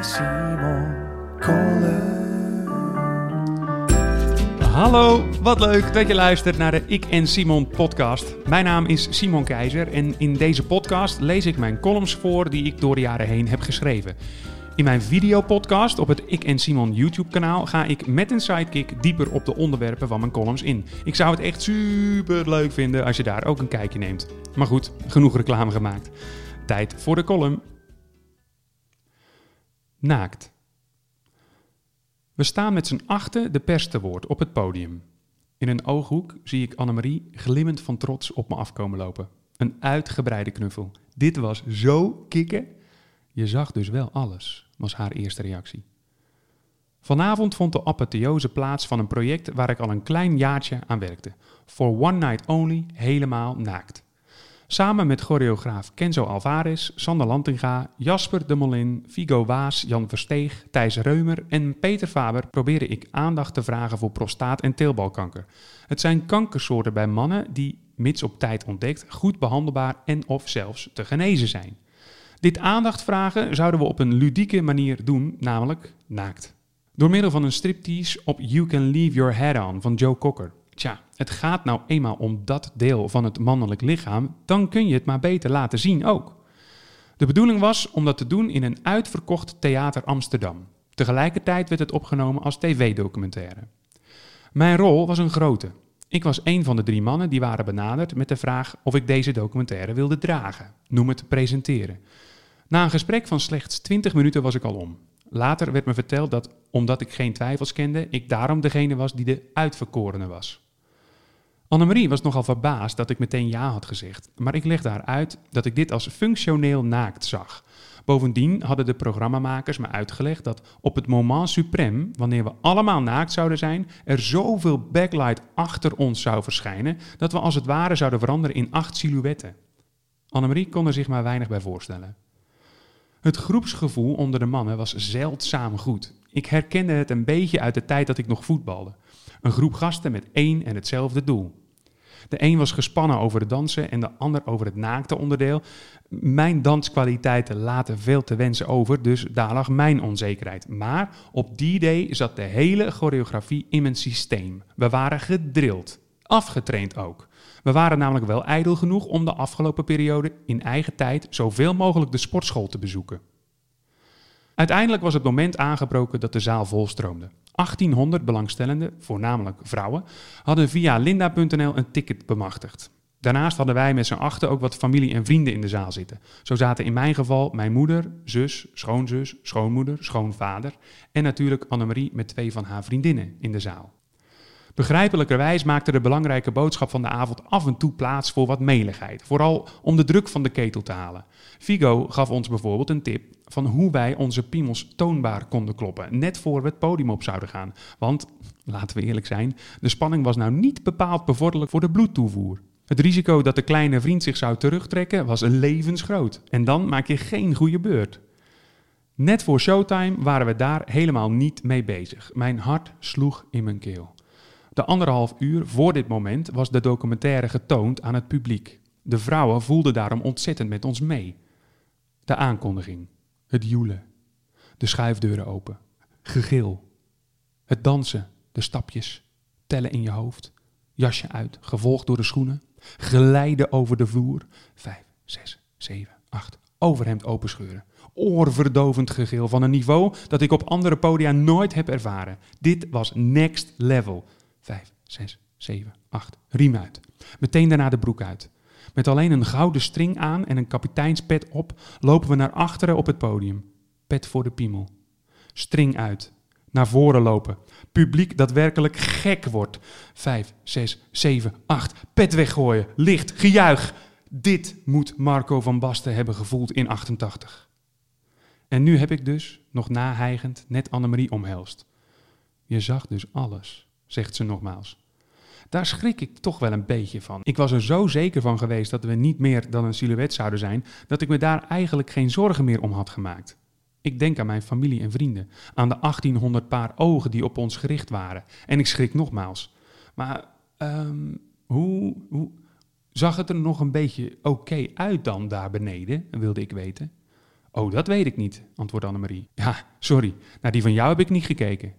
Simon. Hallo, wat leuk dat je luistert naar de Ik en Simon podcast. Mijn naam is Simon Keizer en in deze podcast lees ik mijn columns voor die ik door de jaren heen heb geschreven. In mijn videopodcast op het Ik en Simon YouTube kanaal ga ik met een sidekick dieper op de onderwerpen van mijn columns in. Ik zou het echt super leuk vinden als je daar ook een kijkje neemt. Maar goed, genoeg reclame gemaakt. Tijd voor de column. Naakt. We staan met z'n achten de pers te woord op het podium. In een ooghoek zie ik Annemarie glimmend van trots op me afkomen lopen. Een uitgebreide knuffel. Dit was zo kicken. Je zag dus wel alles, was haar eerste reactie. Vanavond vond de apotheose plaats van een project waar ik al een klein jaartje aan werkte. For One Night Only, helemaal naakt. Samen met choreograaf Kenzo Alvarez, Sander Lantinga, Jasper de Molin, Vigo Waas, Jan Versteeg, Thijs Reumer en Peter Faber probeerde ik aandacht te vragen voor prostaat- en teelbalkanker. Het zijn kankersoorten bij mannen die, mits op tijd ontdekt, goed behandelbaar en of zelfs te genezen zijn. Dit aandacht vragen zouden we op een ludieke manier doen, namelijk naakt. Door middel van een striptease op You Can Leave Your Head On van Joe Cocker. Tja, het gaat nou eenmaal om dat deel van het mannelijk lichaam, dan kun je het maar beter laten zien ook. De bedoeling was om dat te doen in een uitverkocht theater Amsterdam. Tegelijkertijd werd het opgenomen als tv-documentaire. Mijn rol was een grote. Ik was een van de drie mannen die waren benaderd met de vraag of ik deze documentaire wilde dragen, noem het presenteren. Na een gesprek van slechts 20 minuten was ik al om. Later werd me verteld dat, omdat ik geen twijfels kende, ik daarom degene was die de uitverkorene was. Annemarie was nogal verbaasd dat ik meteen ja had gezegd, maar ik legde haar uit dat ik dit als functioneel naakt zag. Bovendien hadden de programmamakers me uitgelegd dat op het moment suprême, wanneer we allemaal naakt zouden zijn, er zoveel backlight achter ons zou verschijnen dat we als het ware zouden veranderen in acht silhouetten. Annemarie kon er zich maar weinig bij voorstellen. Het groepsgevoel onder de mannen was zeldzaam goed. Ik herkende het een beetje uit de tijd dat ik nog voetbalde. Een groep gasten met één en hetzelfde doel. De een was gespannen over het dansen en de ander over het naakte onderdeel. Mijn danskwaliteiten laten veel te wensen over, dus daar lag mijn onzekerheid. Maar op die day zat de hele choreografie in mijn systeem. We waren gedrild, afgetraind ook. We waren namelijk wel ijdel genoeg om de afgelopen periode in eigen tijd zoveel mogelijk de sportschool te bezoeken. Uiteindelijk was het moment aangebroken dat de zaal volstroomde. 1800 belangstellenden, voornamelijk vrouwen, hadden via linda.nl een ticket bemachtigd. Daarnaast hadden wij met z'n achten ook wat familie en vrienden in de zaal zitten. Zo zaten in mijn geval mijn moeder, zus, schoonzus, schoonmoeder, schoonvader en natuurlijk Annemarie met twee van haar vriendinnen in de zaal. Begrijpelijkerwijs maakte de belangrijke boodschap van de avond af en toe plaats voor wat meligheid, vooral om de druk van de ketel te halen. Vigo gaf ons bijvoorbeeld een tip van hoe wij onze piemels toonbaar konden kloppen, net voor we het podium op zouden gaan. Want, laten we eerlijk zijn, de spanning was nou niet bepaald bevorderlijk voor de bloedtoevoer. Het risico dat de kleine vriend zich zou terugtrekken was levensgroot. En dan maak je geen goede beurt. Net voor showtime waren we daar helemaal niet mee bezig. Mijn hart sloeg in mijn keel. De anderhalf uur voor dit moment was de documentaire getoond aan het publiek. De vrouwen voelden daarom ontzettend met ons mee. De aankondiging, het joelen, de schuifdeuren open, gegil, het dansen, de stapjes, tellen in je hoofd, jasje uit, gevolgd door de schoenen, glijden over de vloer, vijf, zes, zeven, acht, overhemd openscheuren, oorverdovend gegil van een niveau dat ik op andere podia nooit heb ervaren. Dit was next level. Vijf, zes, zeven, acht. Riem uit. Meteen daarna de broek uit. Met alleen een gouden string aan en een kapiteinspet op lopen we naar achteren op het podium. Pet voor de piemel. String uit. Naar voren lopen. Publiek dat werkelijk gek wordt. Vijf, zes, zeven, acht. Pet weggooien. Licht. Gejuich. Dit moet Marco van Basten hebben gevoeld in 88. En nu heb ik dus, nog nahijgend, net Annemarie omhelst. Je zag dus alles zegt ze nogmaals. Daar schrik ik toch wel een beetje van. Ik was er zo zeker van geweest dat we niet meer dan een silhouet zouden zijn, dat ik me daar eigenlijk geen zorgen meer om had gemaakt. Ik denk aan mijn familie en vrienden, aan de 1800 paar ogen die op ons gericht waren. En ik schrik nogmaals. Maar um, hoe, hoe zag het er nog een beetje oké uit dan daar beneden, wilde ik weten. Oh, dat weet ik niet, antwoordde Annemarie. Ja, sorry, naar die van jou heb ik niet gekeken.